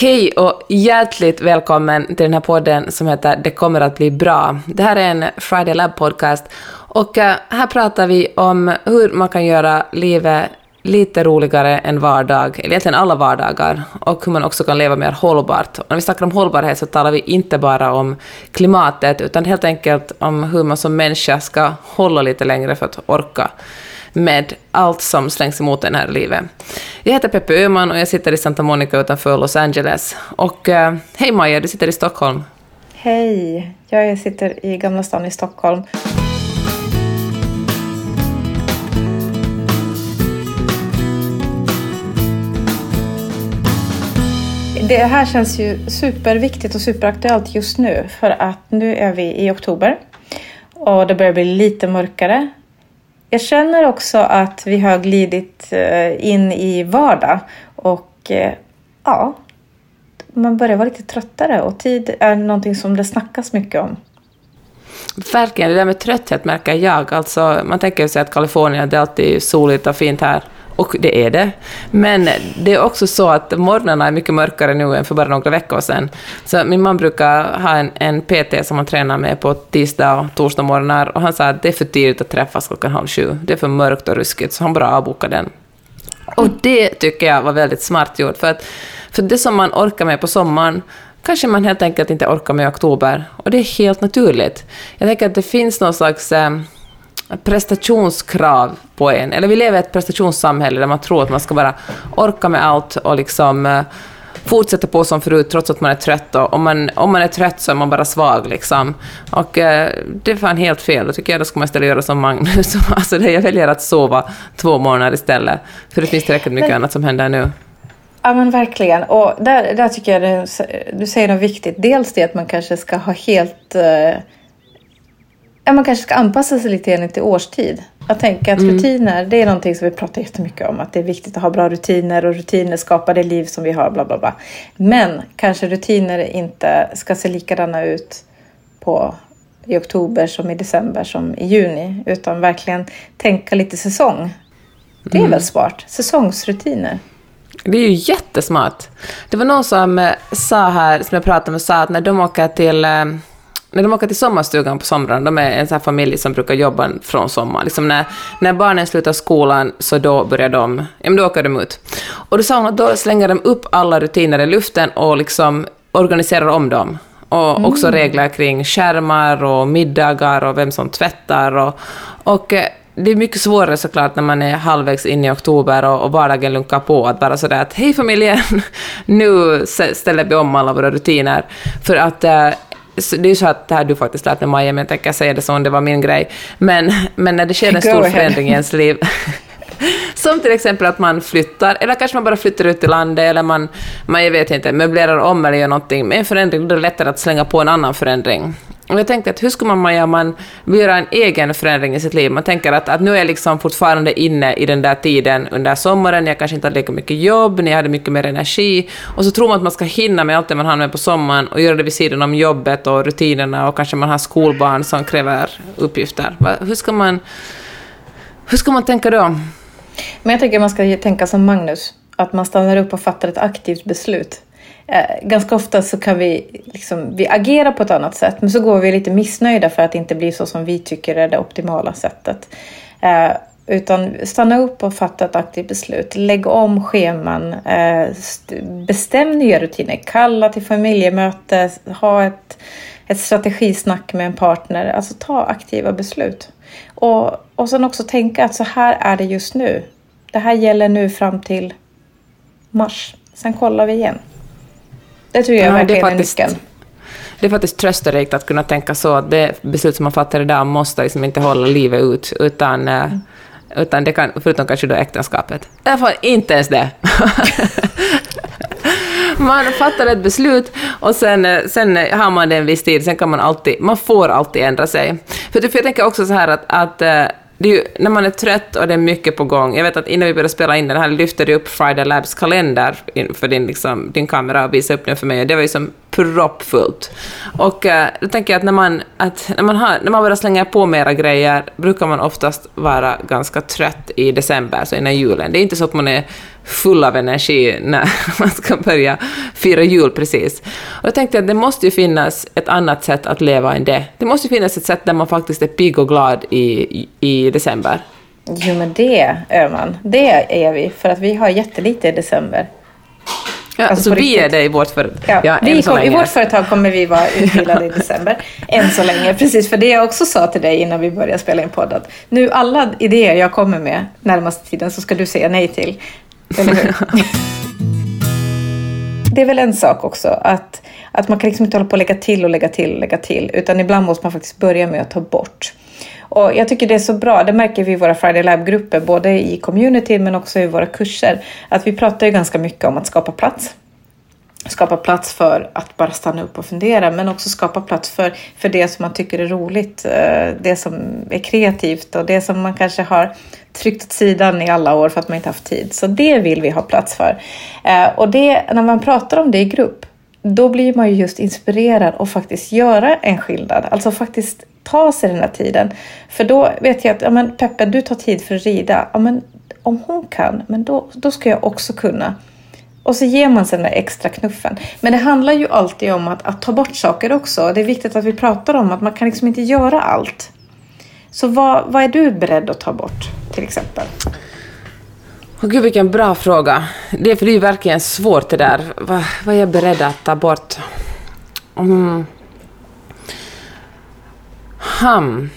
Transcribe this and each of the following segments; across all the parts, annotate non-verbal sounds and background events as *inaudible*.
Hej och hjärtligt välkommen till den här podden som heter Det kommer att bli bra. Det här är en Friday Lab podcast och eh, här pratar vi om hur man kan göra livet lite roligare än vardag, eller egentligen alla vardagar, och hur man också kan leva mer hållbart. Och när vi snackar om hållbarhet så talar vi inte bara om klimatet, utan helt enkelt om hur man som människa ska hålla lite längre för att orka med allt som slängs emot en här i livet. Jag heter Peppe Öhman och jag sitter i Santa Monica utanför Los Angeles. Och eh, hej Maja, du sitter i Stockholm. Hej, jag sitter i Gamla stan i Stockholm. Det här känns ju superviktigt och superaktuellt just nu för att nu är vi i oktober och det börjar bli lite mörkare jag känner också att vi har glidit eh, in i vardag och eh, ja, man börjar vara lite tröttare och tid är någonting som det snackas mycket om. Verkligen, det där med trötthet märker jag. Alltså, man tänker sig att Kalifornien, det är alltid soligt och fint här. Och det är det. Men det är också så att morgnarna är mycket mörkare nu än för bara några veckor sedan. Så min man brukar ha en, en PT som han tränar med på tisdag och torsdag morgnar och han sa att det är för tidigt att träffas klockan halv sju. Det är för mörkt och ruskigt, så han bara avbokade den. Och det tycker jag var väldigt smart gjort, för att för det som man orkar med på sommaren kanske man helt enkelt inte orkar med i oktober. Och det är helt naturligt. Jag tänker att det finns någon slags eh, prestationskrav på en. Eller vi lever i ett prestationssamhälle där man tror att man ska bara orka med allt och liksom uh, fortsätta på som förut trots att man är trött. Och om, man, om man är trött så är man bara svag. Liksom. Och uh, det är fan helt fel. Då tycker jag då ska man istället göra som Magnus. *laughs* alltså det, jag väljer att sova två månader istället. För det finns tillräckligt mycket men, annat som händer nu. Ja men verkligen. Och där, där tycker jag det, du säger något viktigt. Dels det att man kanske ska ha helt uh, Ja, man kanske ska anpassa sig lite grann till årstid. Att tänka att mm. rutiner, det är någonting som vi pratar jättemycket om. Att det är viktigt att ha bra rutiner och rutiner skapar det liv som vi har. Bla, bla, bla. Men kanske rutiner inte ska se likadana ut på, i oktober som i december som i juni. Utan verkligen tänka lite säsong. Det är mm. väl smart? Säsongsrutiner. Det är ju jättesmart. Det var någon som sa här, som jag pratade med, sa att när de åker till eh, när de åker till sommarstugan på somrarna, de är en sån familj som brukar jobba från sommar. Liksom när, när barnen slutar skolan så då börjar de, ja men då åker de ut. Och då sa hon att då slänger de upp alla rutiner i luften och liksom organiserar om dem. Och mm. också regler kring skärmar och middagar och vem som tvättar. Och, och eh, det är mycket svårare såklart när man är halvvägs in i oktober och, och vardagen lunkar på, att bara sådär att hej familjen, *laughs* nu ställer vi om alla våra rutiner. För att eh, det är ju så att det här du faktiskt lärt mig Maja, men jag tänker säga det som det var min grej. Men, men när det sker en stor förändring i ens liv, *laughs* som till exempel att man flyttar, eller kanske man bara flyttar ut till landet, eller man, man jag vet inte, möblerar om eller gör någonting med en förändring, då är det lättare att slänga på en annan förändring. Och jag tänkte att hur skulle man göra om man vill göra en egen förändring i sitt liv? Man tänker att, att nu är jag liksom fortfarande inne i den där tiden under sommaren, jag kanske inte hade lika mycket jobb, ni hade mycket mer energi, och så tror man att man ska hinna med allt det man har med på sommaren och göra det vid sidan om jobbet och rutinerna och kanske man har skolbarn som kräver uppgifter. Hur ska man, hur ska man tänka då? Men jag tycker man ska tänka som Magnus, att man stannar upp och fattar ett aktivt beslut. Eh, ganska ofta så kan vi, liksom, vi agera på ett annat sätt men så går vi lite missnöjda för att det inte blir så som vi tycker är det optimala sättet. Eh, utan stanna upp och fatta ett aktivt beslut. Lägg om scheman. Eh, bestäm nya rutiner. Kalla till familjemöte. Ha ett, ett strategisnack med en partner. Alltså ta aktiva beslut. Och, och sen också tänka att så här är det just nu. Det här gäller nu fram till mars. Sen kollar vi igen. Det tror jag ja, verkligen är, faktiskt, är nyckeln. Det är faktiskt trösterikt att kunna tänka så att det beslut som man fattar idag måste liksom inte hålla livet ut, utan, eh, mm. utan det kan, förutom kanske då äktenskapet. Därför inte ens det. *laughs* man fattar ett beslut och sen, eh, sen har man det en viss tid, sen kan man alltid, man får alltid ändra sig. För, jag tänker också så här att, att eh, ju, när man är trött och det är mycket på gång. Jag vet att innan vi började spela in den här lyfte du upp Friday Labs kalender för din, liksom, din kamera och visade upp den för mig. Och det var ju som proppfullt. Och uh, då tänker jag att när man, att när man, har, när man börjar slänga på mera grejer brukar man oftast vara ganska trött i december, så innan julen. Det är inte så att man är full av energi när *laughs* man ska börja fira jul precis. Och jag tänkte att det måste ju finnas ett annat sätt att leva än det. Det måste ju finnas ett sätt där man faktiskt är pigg och glad i, i december. Jo, men det, Öman, det är vi, för att vi har jättelite i december. Ja, alltså så vi är det i vårt företag? Ja, ja vi kom, I vårt företag kommer vi vara utbildade i december. än så länge. Precis, för det jag också sa till dig innan vi började spela in podden. Nu alla idéer jag kommer med närmaste tiden så ska du säga nej till. Eller hur? *laughs* det är väl en sak också att, att man kan liksom inte hålla på och lägga till och lägga till och lägga till. Utan ibland måste man faktiskt börja med att ta bort. Och jag tycker det är så bra, det märker vi i våra Friday Lab-grupper, både i community men också i våra kurser, att vi pratar ju ganska mycket om att skapa plats. Skapa plats för att bara stanna upp och fundera, men också skapa plats för, för det som man tycker är roligt, eh, det som är kreativt och det som man kanske har tryckt åt sidan i alla år för att man inte haft tid. Så det vill vi ha plats för. Eh, och det, när man pratar om det i grupp, då blir man ju just inspirerad och faktiskt göra en skillnad. Alltså faktiskt ta sig den här tiden. För då vet jag att ja, men Peppe, du tar tid för att rida. Ja, men om hon kan, men då, då ska jag också kunna. Och så ger man sig den där extra knuffen. Men det handlar ju alltid om att, att ta bort saker också. Det är viktigt att vi pratar om att man kan liksom inte göra allt. Så vad, vad är du beredd att ta bort till exempel? Oh, Gud, vilken bra fråga. Det är för det är ju verkligen svårt det där. Vad, vad är jag beredd att ta bort? Mm. Ham.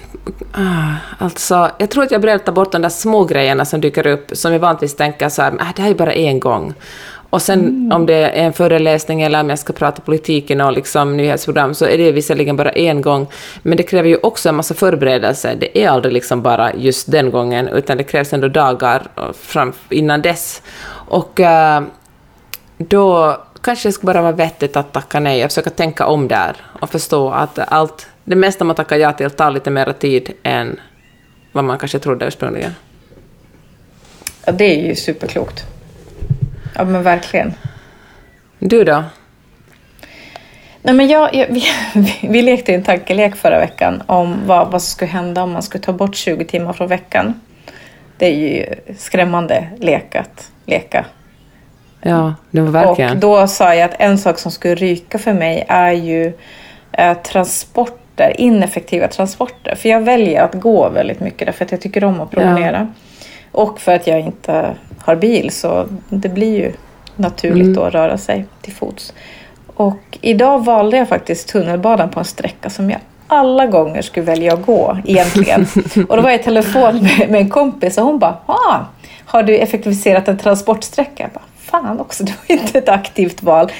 Ah, alltså, jag tror att jag är beredd att ta bort de där små grejerna som dyker upp, som jag vanligtvis tänker så här, ah, det här är bara en gång. Och sen mm. om det är en föreläsning eller om jag ska prata politiken och liksom nyhetsprogram så är det visserligen bara en gång, men det kräver ju också en massa förberedelse. Det är aldrig liksom bara just den gången, utan det krävs ändå dagar fram, innan dess. Och uh, då kanske det skulle bara vara vettigt att tacka nej och försöka tänka om där och förstå att allt, det mesta man tackar ja till tar lite mer tid än vad man kanske trodde ursprungligen. Ja, det är ju superklokt. Ja, men verkligen. Du då? Nej, men jag, jag vi, *laughs* vi lekte en tankelek förra veckan om vad, vad som skulle hända om man skulle ta bort 20 timmar från veckan. Det är ju skrämmande lek att leka. Ja, det var verkligen. Och då sa jag att en sak som skulle ryka för mig är ju eh, transporter, ineffektiva transporter. För jag väljer att gå väldigt mycket därför att jag tycker om att promenera. Ja. Och för att jag inte har bil så det blir ju naturligt mm. att röra sig till fots. Och idag valde jag faktiskt tunnelbanan på en sträcka som jag alla gånger skulle välja att gå egentligen. *laughs* och då var jag i telefon med, med en kompis och hon bara ah, har du effektiviserat en transportsträcka? Jag bara, Fan också, det var inte ett aktivt val.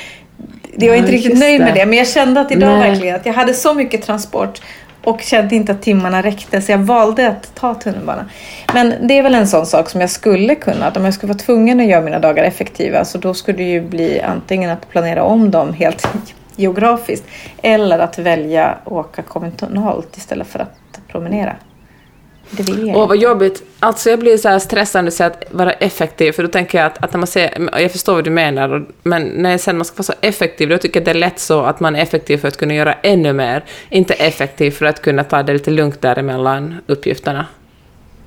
Jag ja, inte riktigt nöjd med det, men jag kände att idag Nej. verkligen att jag hade så mycket transport och kände inte att timmarna räckte så jag valde att ta tunnelbanan. Men det är väl en sån sak som jag skulle kunna, att om jag skulle vara tvungen att göra mina dagar effektiva så då skulle det ju bli antingen att planera om dem helt *laughs* geografiskt eller att välja att åka kommunalt istället för att promenera. Det vill jag. Åh, vad jobbigt. Alltså jag blir så här stressad när att vara effektiv, för då tänker jag att, att när man ser, jag förstår vad du menar, men när sen man ska vara så effektiv, då tycker jag det är lätt så att man är effektiv för att kunna göra ännu mer, inte effektiv för att kunna ta det lite lugnt däremellan uppgifterna.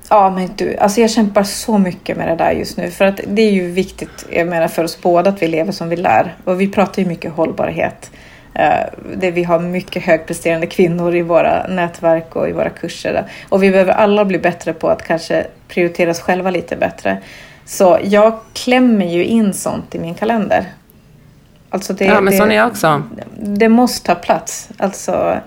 Ja, men du, alltså jag kämpar så mycket med det där just nu. För att det är ju viktigt, jag menar för oss båda, att vi lever som vi lär. Och vi pratar ju mycket hållbarhet. Eh, det vi har mycket högpresterande kvinnor i våra nätverk och i våra kurser. Och vi behöver alla bli bättre på att kanske prioritera oss själva lite bättre. Så jag klämmer ju in sånt i min kalender. Alltså det, ja, men det, sån är jag också. Det måste ta plats. Alltså,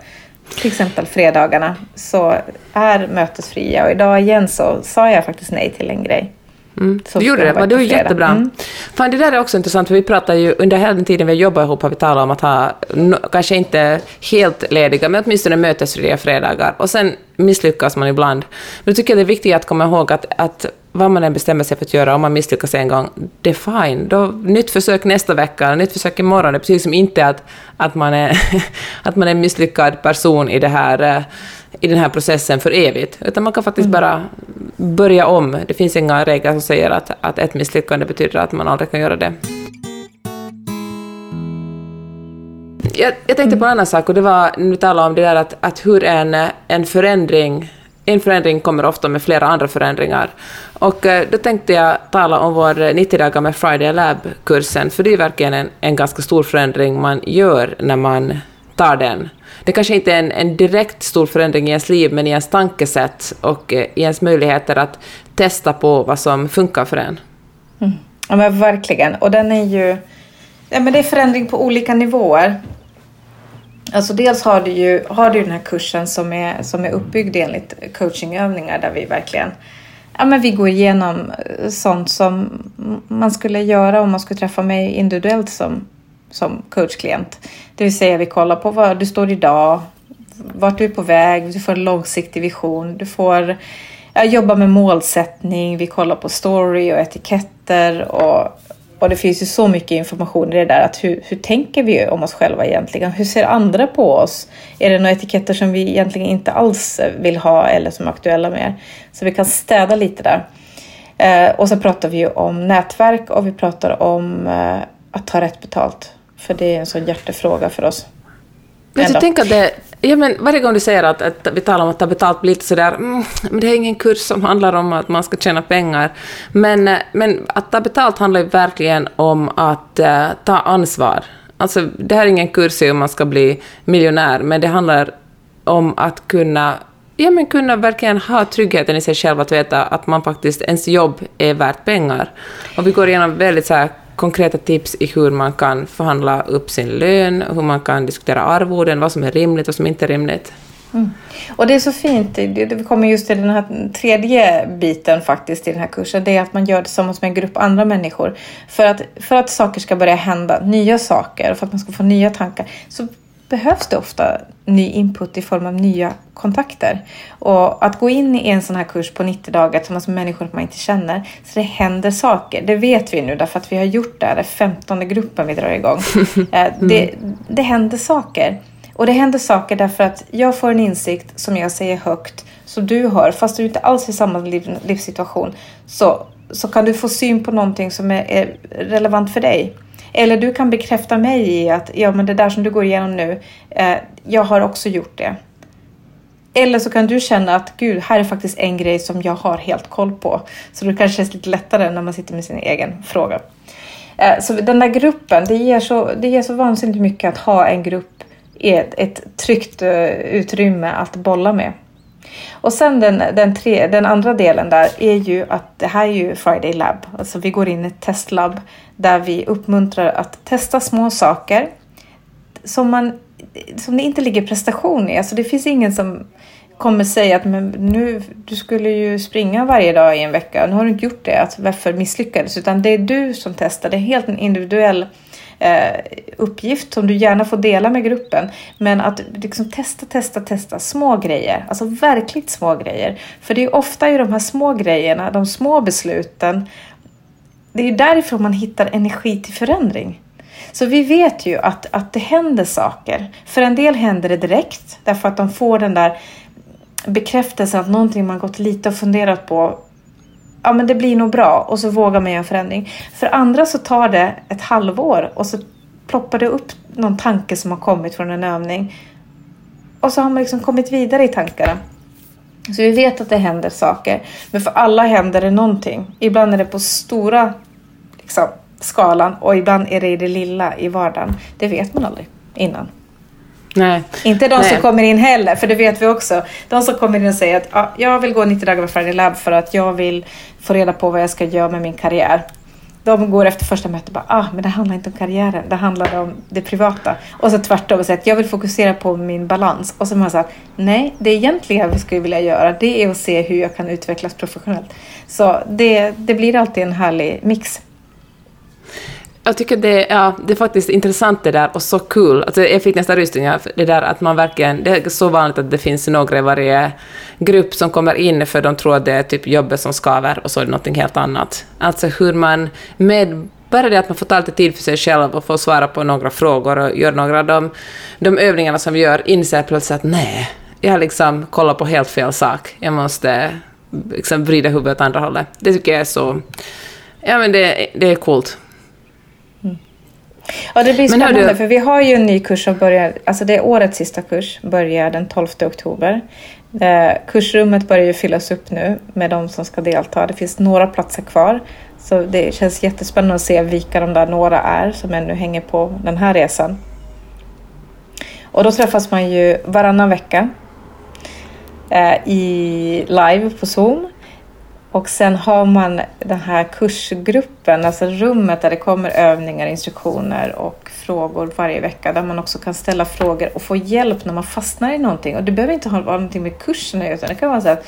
till exempel fredagarna så är mötesfria och idag igen så sa jag faktiskt nej till en grej. Mm. Du gjorde det, det var jättebra. Mm. Fan, det där är också intressant, för vi pratar ju under hela den tiden vi har jobbat ihop har vi talat om att ha, kanske inte helt lediga, men åtminstone mötesfria fredagar. Och sen misslyckas man ibland. Men då tycker jag det är viktigt att komma ihåg att, att vad man än bestämmer sig för att göra, om man misslyckas en gång, det är fine. Då, nytt försök nästa vecka, nytt försök imorgon. Det betyder som inte att, att, man är, *laughs* att man är en misslyckad person i, det här, i den här processen för evigt, utan man kan faktiskt mm. bara börja om. Det finns inga regler som säger att, att ett misslyckande betyder att man aldrig kan göra det. Jag, jag tänkte på en annan sak, och det var, nu talar om det där att, att hur en, en förändring en förändring kommer ofta med flera andra förändringar. Och eh, då tänkte jag tala om vår 90 dagar med Friday Lab-kursen, för det är verkligen en, en ganska stor förändring man gör när man tar den. Det kanske inte är en, en direkt stor förändring i ens liv, men i ens tankesätt och eh, i ens möjligheter att testa på vad som funkar för en. Mm. Ja, men verkligen. Och den är ju... Ja, men det är förändring på olika nivåer. Alltså dels har du ju har du den här kursen som är, som är uppbyggd enligt coachingövningar där vi verkligen ja, men vi går igenom eh, sånt som man skulle göra om man skulle träffa mig individuellt som, som coachklient. Det vill säga vi kollar på var du står idag, vart du är på väg, du får en långsiktig vision, du får ja, jobba med målsättning, vi kollar på story och etiketter och och det finns ju så mycket information i det där. Att hur, hur tänker vi om oss själva egentligen? Hur ser andra på oss? Är det några etiketter som vi egentligen inte alls vill ha eller som är aktuella med? Så vi kan städa lite där. Eh, och så pratar vi ju om nätverk och vi pratar om eh, att ta rätt betalt. För det är en sån hjärtefråga för oss. Jag tänker att det, ja, men varje gång du säger att, att vi talar om att ta betalt blir lite sådär, mm, men det är ingen kurs som handlar om att man ska tjäna pengar. Men, eh, men att ta betalt handlar ju verkligen om att uh, ta ansvar. Alltså, det här är ingen kurs i hur man ska bli miljonär, men det handlar om att kunna ja, men kunna verkligen ha tryggheten i sig själv att veta att man faktiskt, ens jobb är värt pengar. Och vi går igenom väldigt så här konkreta tips i hur man kan förhandla upp sin lön, hur man kan diskutera arvoden, vad som är rimligt och vad som inte är rimligt. Mm. Och det är så fint, det kommer just till den här tredje biten faktiskt i den här kursen, det är att man gör det tillsammans med en grupp andra människor. För att, för att saker ska börja hända, nya saker, för att man ska få nya tankar, så behövs det ofta ny input i form av nya kontakter. Och att gå in i en sån här kurs på 90 dagar tillsammans med människor man inte känner, så det händer saker. Det vet vi nu därför att vi har gjort det. Det är femtonde gruppen vi drar igång. *laughs* Eh, det, det händer saker. Och det händer saker därför att jag får en insikt som jag säger högt, som du hör, fast du inte alls är i samma liv, livssituation, så, så kan du få syn på någonting som är, är relevant för dig. Eller du kan bekräfta mig i att ja, men det där som du går igenom nu, eh, jag har också gjort det. Eller så kan du känna att gud, här är faktiskt en grej som jag har helt koll på. Så det kanske känns lite lättare när man sitter med sin egen fråga. Eh, så den där gruppen, det ger så, det ger så vansinnigt mycket att ha en grupp i ett, ett tryggt uh, utrymme att bolla med. Och sen den, den, tre, den andra delen där är ju att det här är ju Friday Lab. Alltså vi går in i ett testlab där vi uppmuntrar att testa små saker som, man, som det inte ligger prestation i. Alltså det finns ingen som kommer säga att men nu, du skulle ju springa varje dag i en vecka. Nu har du inte gjort det. Alltså varför misslyckades? Utan det är du som testar. Det är helt en individuell eh, Eh, uppgift som du gärna får dela med gruppen. Men att liksom testa, testa, testa små grejer. Alltså verkligt små grejer. För det är ofta i de här små grejerna, de små besluten. Det är ju därifrån man hittar energi till förändring. Så vi vet ju att, att det händer saker. För en del händer det direkt därför att de får den där bekräftelsen att någonting man gått lite och funderat på ja men det blir nog bra och så vågar man göra en förändring. För andra så tar det ett halvår och så ploppar det upp någon tanke som har kommit från en övning. Och så har man liksom kommit vidare i tankarna. Så vi vet att det händer saker. Men för alla händer det någonting. Ibland är det på stora liksom, skalan och ibland är det i det lilla i vardagen. Det vet man aldrig innan. Nej. Inte de Nej. som kommer in heller, för det vet vi också. De som kommer in och säger att ja, jag vill gå 90 dagar med Friday Lab för att jag vill få reda på vad jag ska göra med min karriär. De går efter första mötet och bara, ah, men det handlar inte om karriären, det handlar om det privata. Och så tvärtom och säger att jag vill fokusera på min balans. Och så man sagt, nej, det egentligen vi skulle vilja göra, det är att se hur jag kan utvecklas professionellt. Så det, det blir alltid en härlig mix. Jag tycker det, ja, det är faktiskt intressant det där och så kul. Alltså jag fick nästan rysningar. Det där att man verkligen... Det är så vanligt att det finns några i varje grupp som kommer in för de tror att det är typ jobbet som skaver och så är det någonting helt annat. Alltså hur man med bara det att man får ta lite tid för sig själv och får svara på några frågor och göra några av de, de övningarna som vi gör, inser plötsligt att nej, jag har liksom kollat på helt fel sak. Jag måste liksom vrida huvudet åt andra hållet. Det tycker jag är så... Ja, men det, det är coolt. Ja, det blir spännande du... för vi har ju en ny kurs som börjar, alltså det är årets sista kurs, börjar den 12 oktober. Eh, kursrummet börjar ju fyllas upp nu med de som ska delta. Det finns några platser kvar. Så det känns jättespännande att se vilka de där några är som ännu hänger på den här resan. Och då träffas man ju varannan vecka eh, i live på Zoom. Och sen har man den här kursgruppen, alltså rummet där det kommer övningar, instruktioner och frågor varje vecka där man också kan ställa frågor och få hjälp när man fastnar i någonting. Och det behöver inte vara någonting med kursen utan det kan vara så att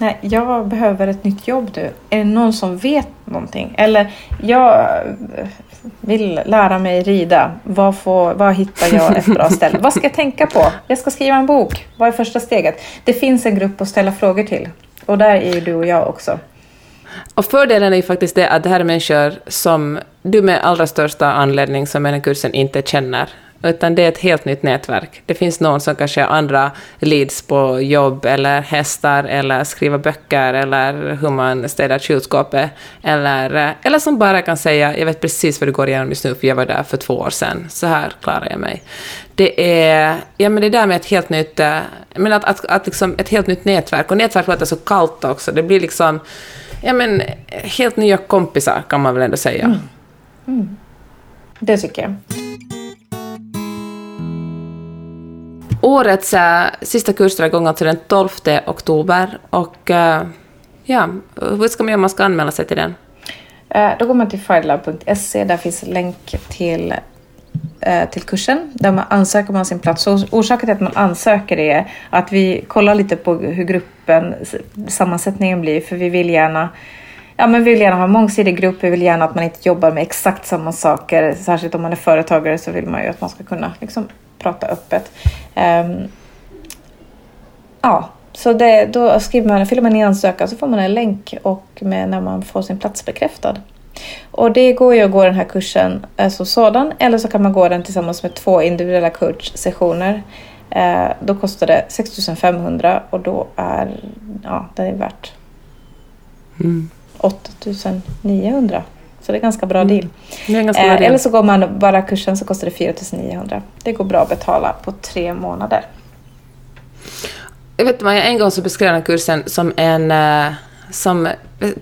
Nej, jag behöver ett nytt jobb nu. Är det någon som vet någonting? Eller jag vill lära mig rida. Var, får, var hittar jag ett bra ställe? Vad ska jag tänka på? Jag ska skriva en bok. Vad är första steget? Det finns en grupp att ställa frågor till. Och där är ju du och jag också. Och fördelen är ju faktiskt det att det här är människor som du med allra största anledning som den kursen inte känner utan det är ett helt nytt nätverk. Det finns någon som kanske har andra leads på jobb eller hästar eller skriva böcker eller hur man städar kylskåpet eller, eller som bara kan säga jag vet precis vad du går igenom just nu för jag var där för två år sedan. Så här klarar jag mig. Det är ja, men det där med ett helt nytt, eh, men att, att, att liksom ett helt nytt nätverk och nätverk låter så kallt också. Det blir liksom ja, men, eh, helt nya kompisar kan man väl ändå säga. Mm. Mm. Det tycker jag. Årets äh, sista kurs drar igång alltså den 12 oktober. Och äh, ja, hur ska man göra om man ska anmäla sig till den? Äh, då går man till fridelab.se. Där finns länk till, äh, till kursen. Där man ansöker man sin plats. Så orsaken till att man ansöker är att vi kollar lite på hur gruppen, sammansättningen blir. För vi vill gärna Ja, men vi vill gärna ha en mångsidig grupp. Vi vill gärna att man inte jobbar med exakt samma saker. Särskilt om man är företagare så vill man ju att man ska kunna liksom, prata öppet. Um, ja, så det, då skriver man, fyller man i ansökan så får man en länk och med när man får sin plats bekräftad. Och det går ju att gå den här kursen som sådan eller så kan man gå den tillsammans med två individuella coachsessioner. Eh, då kostar det 6 500 och då är ja, det är värt mm. 8 900. Så det är ganska bra mm. deal. Ganska eh, eller så går man bara kursen så kostar det 4 900. Det går bra att betala på tre månader. Jag vet Maja, en gång så beskrev den kursen som en uh, som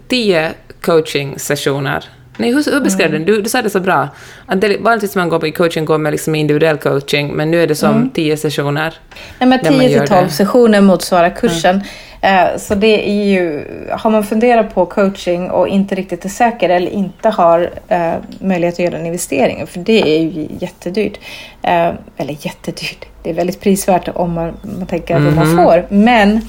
tio coaching-sessioner. Nej, hur, hur beskrev mm. den? Du, du sa det så bra. Att det, vanligtvis man går på coaching går med liksom individuell coaching, men nu är det som mm. tio sessioner. Nej, men tio till tolv sessioner motsvarar kursen. Mm. Eh, så det är ju, har man funderat på coaching och inte riktigt är säker eller inte har eh, möjlighet att göra en investering, för det är ju jättedyrt. Eh, eller jättedyrt, det är väldigt prisvärt om man, man tänker mm -hmm. vad man mhm. får. Men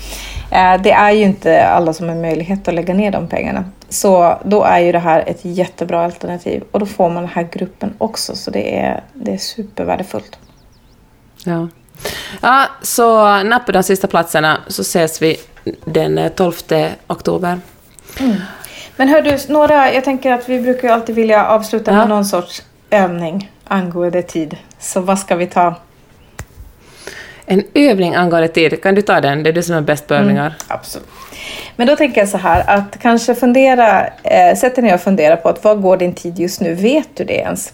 det är ju inte alla som har möjlighet att lägga ner de pengarna. Så då är ju det här ett jättebra alternativ och då får man den här gruppen också, så det är, det är supervärdefullt. Ja. Ja, så nappa de sista platserna så ses vi den 12 oktober. Mm. Men hör du, några, jag tänker att vi brukar ju alltid vilja avsluta ja. med någon sorts övning angående tid. Så vad ska vi ta? En övning angående tid, kan du ta den? Det är du som är bäst på övningar. Mm, absolut. Men då tänker jag så här att kanske fundera, eh, sätt dig ner och fundera på att vad går din tid just nu? Vet du det ens?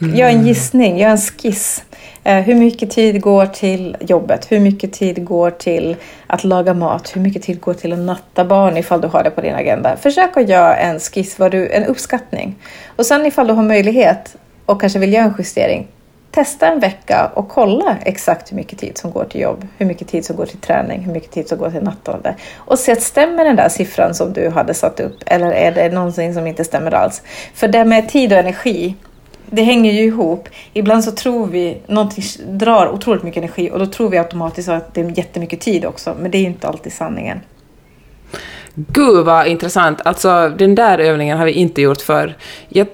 Mm. Gör en gissning, gör en skiss. Eh, hur mycket tid går till jobbet? Hur mycket tid går till att laga mat? Hur mycket tid går till att natta barn ifall du har det på din agenda? Försök att göra en skiss, vad du, en uppskattning. Och sen ifall du har möjlighet och kanske vill göra en justering, testa en vecka och kolla exakt hur mycket tid som går till jobb, hur mycket tid som går till träning, hur mycket tid som går till nattande. Och se att stämmer den där siffran som du hade satt upp eller är det någonting som inte stämmer alls? För det med tid och energi, det hänger ju ihop. Ibland så tror vi någonting drar otroligt mycket energi och då tror vi automatiskt att det är jättemycket tid också. Men det är ju inte alltid sanningen. Gud vad intressant. Alltså den där övningen har vi inte gjort för.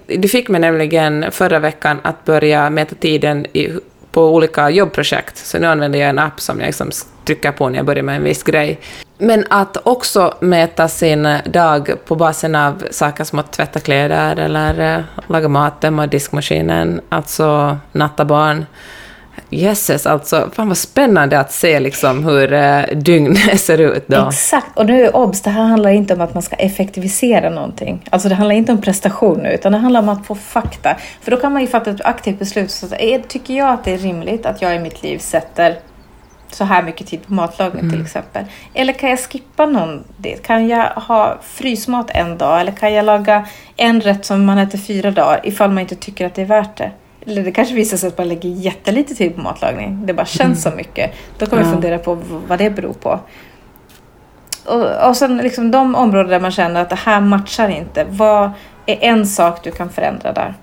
du fick mig nämligen förra veckan att börja mäta tiden i, på olika jobbprojekt. Så nu använder jag en app som jag liksom trycker på när jag börjar med en viss grej. Men att också mäta sin eh, dag på basen av saker som att tvätta kläder eller eh, laga mat, tömma diskmaskinen, alltså natta barn. Jösses, alltså. Fan vad spännande att se liksom hur eh, dygnet *laughs* ser ut då. Exakt. Och nu obs, det här handlar inte om att man ska effektivisera någonting. Alltså det handlar inte om prestation nu, utan det handlar om att få fakta. För då kan man ju fatta ett aktivt beslut. Så är, eh, tycker jag att det är rimligt att jag i mitt liv sätter så här mycket tid på matlagning Mm. till exempel. Eller kan jag skippa någon del? Kan jag ha frysmat en dag? Eller kan jag laga en rätt som man äter fyra dagar ifall man inte tycker att det är värt det? Eller det kanske visar sig att man lägger jättelite tid på matlagning. Det bara känns så mycket. Då man Ja. fundera på vad det beror på. Och, och sen liksom de områden där man känner att det här matchar inte. Vad är en sak du kan förändra där?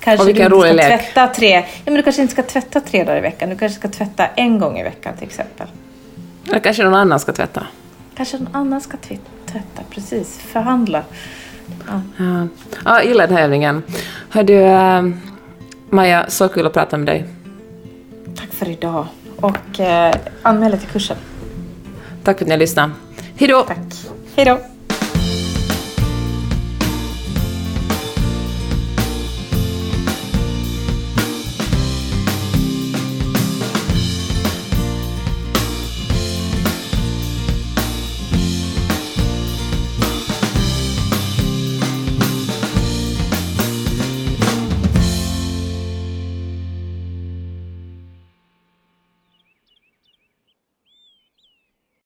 Kanske du inte ska lek. tvätta tre, ja, men du kanske inte ska tvätta tre dagar i veckan. Du kanske ska tvätta en gång i veckan till exempel. Eller kanske någon annan ska tvätta. Kanske någon annan ska tvätta, precis. Förhandla. Ja. Ja, ja jag gillar den här övningen. Hör du, eh, Maja, så kul att prata med dig. Tack för idag. Och eh, anmäl dig till kursen. Tack för att ni har lyssnat. Hej då! Tack. Hej då.